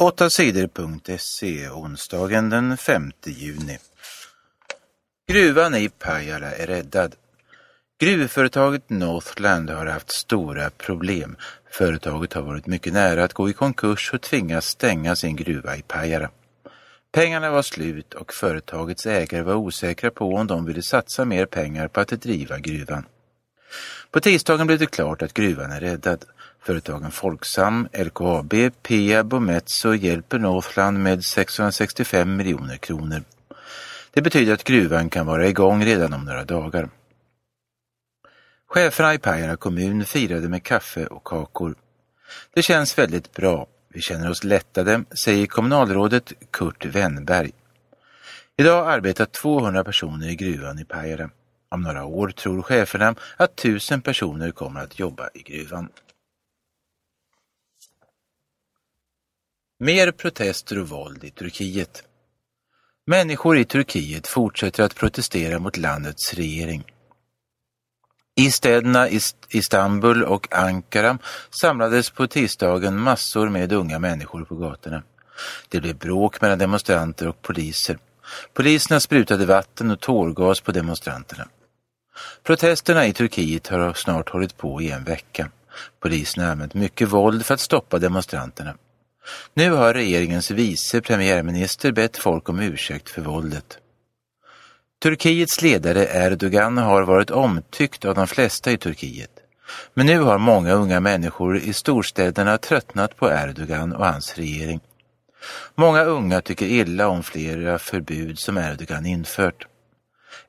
8 sidor.se onsdagen den 5 juni. Gruvan i Pajala är räddad. Gruvföretaget Northland har haft stora problem. Företaget har varit mycket nära att gå i konkurs och tvingas stänga sin gruva i Pajala. Pengarna var slut och företagets ägare var osäkra på om de ville satsa mer pengar på att driva gruvan. På tisdagen blev det klart att gruvan är räddad. Företagen Folksam, LKAB, Peab och Metso hjälper Northland med 665 miljoner kronor. Det betyder att gruvan kan vara igång redan om några dagar. Cheferna i Pajala kommun firade med kaffe och kakor. Det känns väldigt bra. Vi känner oss lättade, säger kommunalrådet Kurt Wennberg. Idag arbetar 200 personer i gruvan i Pajala. Om några år tror cheferna att tusen personer kommer att jobba i gruvan. Mer protester och våld i Turkiet. Människor i Turkiet fortsätter att protestera mot landets regering. I städerna Istanbul och Ankara samlades på tisdagen massor med unga människor på gatorna. Det blev bråk mellan demonstranter och poliser. Poliserna sprutade vatten och tårgas på demonstranterna. Protesterna i Turkiet har snart hållit på i en vecka. Polisen har använt mycket våld för att stoppa demonstranterna. Nu har regeringens vice premiärminister bett folk om ursäkt för våldet. Turkiets ledare Erdogan har varit omtyckt av de flesta i Turkiet. Men nu har många unga människor i storstäderna tröttnat på Erdogan och hans regering. Många unga tycker illa om flera förbud som Erdogan infört.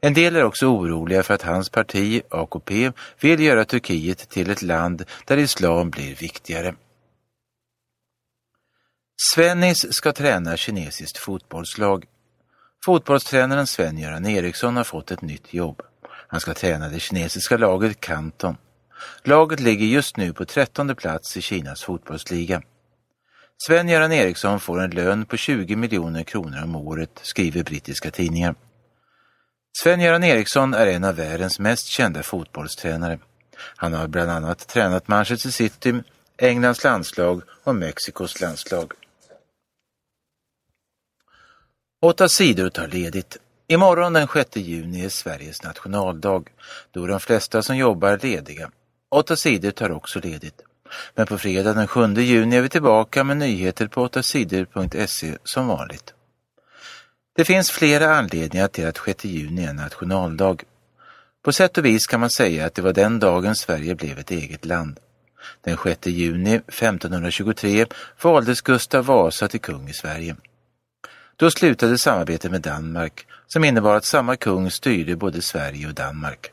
En del är också oroliga för att hans parti, AKP, vill göra Turkiet till ett land där islam blir viktigare. Svennis ska träna kinesiskt fotbollslag. Fotbollstränaren Sven-Göran Eriksson har fått ett nytt jobb. Han ska träna det kinesiska laget Kanton. Laget ligger just nu på trettonde plats i Kinas fotbollsliga. Sven-Göran Eriksson får en lön på 20 miljoner kronor om året, skriver brittiska tidningar. Sven-Göran Eriksson är en av världens mest kända fotbollstränare. Han har bland annat tränat Manchester City, Englands landslag och Mexikos landslag. Åtta sidor tar ledigt. Imorgon den 6 juni är Sveriges nationaldag. Då är de flesta som jobbar lediga. Åtta sidor tar också ledigt. Men på fredag den 7 juni är vi tillbaka med nyheter på 8sidor.se som vanligt. Det finns flera anledningar till att 6 juni är nationaldag. På sätt och vis kan man säga att det var den dagen Sverige blev ett eget land. Den 6 juni 1523 valdes Gustav Vasa till kung i Sverige. Då slutade samarbetet med Danmark som innebar att samma kung styrde både Sverige och Danmark.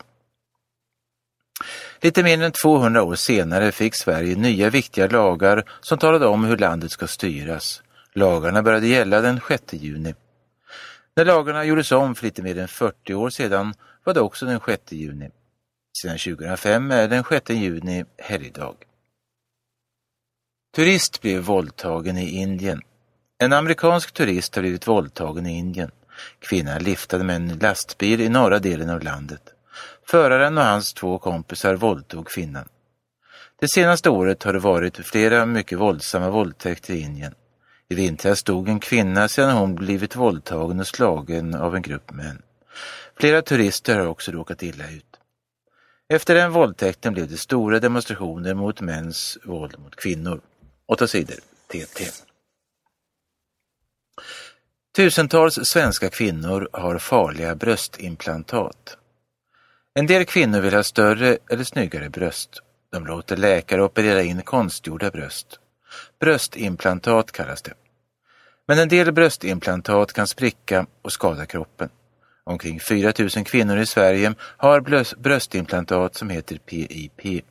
Lite mer än 200 år senare fick Sverige nya viktiga lagar som talade om hur landet ska styras. Lagarna började gälla den 6 juni. När lagarna gjordes om för lite mer än 40 år sedan var det också den 6 juni. Sedan 2005 är den 6 juni helgdag. Turist blev våldtagen i Indien. En amerikansk turist har blivit våldtagen i Indien. Kvinnan liftade med en lastbil i norra delen av landet. Föraren och hans två kompisar våldtog kvinnan. Det senaste året har det varit flera mycket våldsamma våldtäkter i Indien. I vintras dog en kvinna sedan hon blivit våldtagen och slagen av en grupp män. Flera turister har också råkat illa ut. Efter den våldtäkten blev det stora demonstrationer mot mäns våld mot kvinnor. Åtta sidor, TT. Tusentals svenska kvinnor har farliga bröstimplantat. En del kvinnor vill ha större eller snyggare bröst. De låter läkare operera in konstgjorda bröst. Bröstimplantat kallas det. Men en del bröstimplantat kan spricka och skada kroppen. Omkring 4 000 kvinnor i Sverige har bröstimplantat som heter PIP.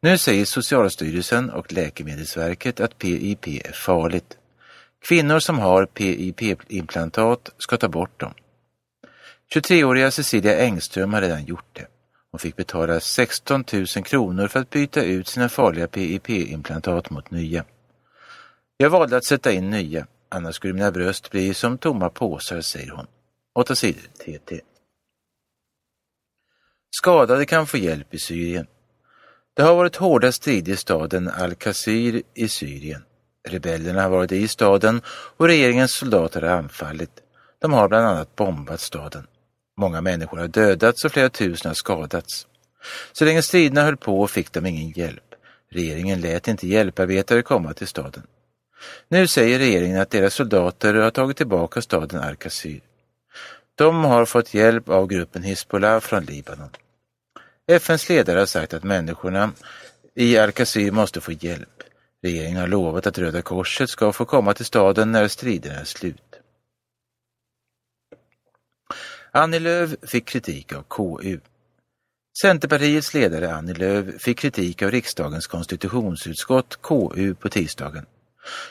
Nu säger Socialstyrelsen och Läkemedelsverket att PIP är farligt. Kvinnor som har PIP-implantat ska ta bort dem. 23-åriga Cecilia Engström har redan gjort det. Hon fick betala 16 000 kronor för att byta ut sina farliga PIP-implantat mot nya. Jag valde att sätta in nya, annars skulle mina bröst bli som tomma påsar, säger hon. 8 sidor TT. Skadade kan få hjälp i Syrien. Det har varit hårda strider i staden Al-Qasir i Syrien. Rebellerna har varit i staden och regeringens soldater har anfallit. De har bland annat bombat staden. Många människor har dödats och flera tusen har skadats. Så länge striderna höll på fick de ingen hjälp. Regeringen lät inte hjälparbetare komma till staden. Nu säger regeringen att deras soldater har tagit tillbaka staden Arkasyr. De har fått hjälp av gruppen Hizbollah från Libanon. FNs ledare har sagt att människorna i Arkasyr måste få hjälp. Regeringen har lovat att Röda Korset ska få komma till staden när striderna är slut. Annie Lööf fick kritik av KU. Centerpartiets ledare Annie Lööf fick kritik av riksdagens konstitutionsutskott KU på tisdagen.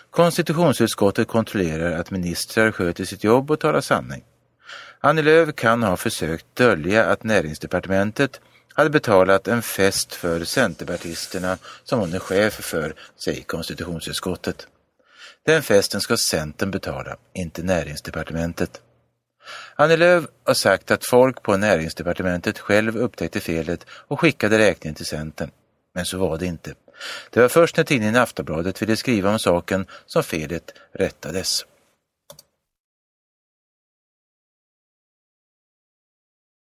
Konstitutionsutskottet kontrollerar att ministrar sköter sitt jobb och talar sanning. Annie Lööf kan ha försökt dölja att näringsdepartementet hade betalat en fest för centerpartisterna som hon är chef för, säger konstitutionsutskottet. Den festen ska Centern betala, inte näringsdepartementet. Annie Lööf har sagt att folk på näringsdepartementet själv upptäckte felet och skickade räkningen till Centern. Men så var det inte. Det var först när tidningen Aftonbladet ville skriva om saken som felet rättades.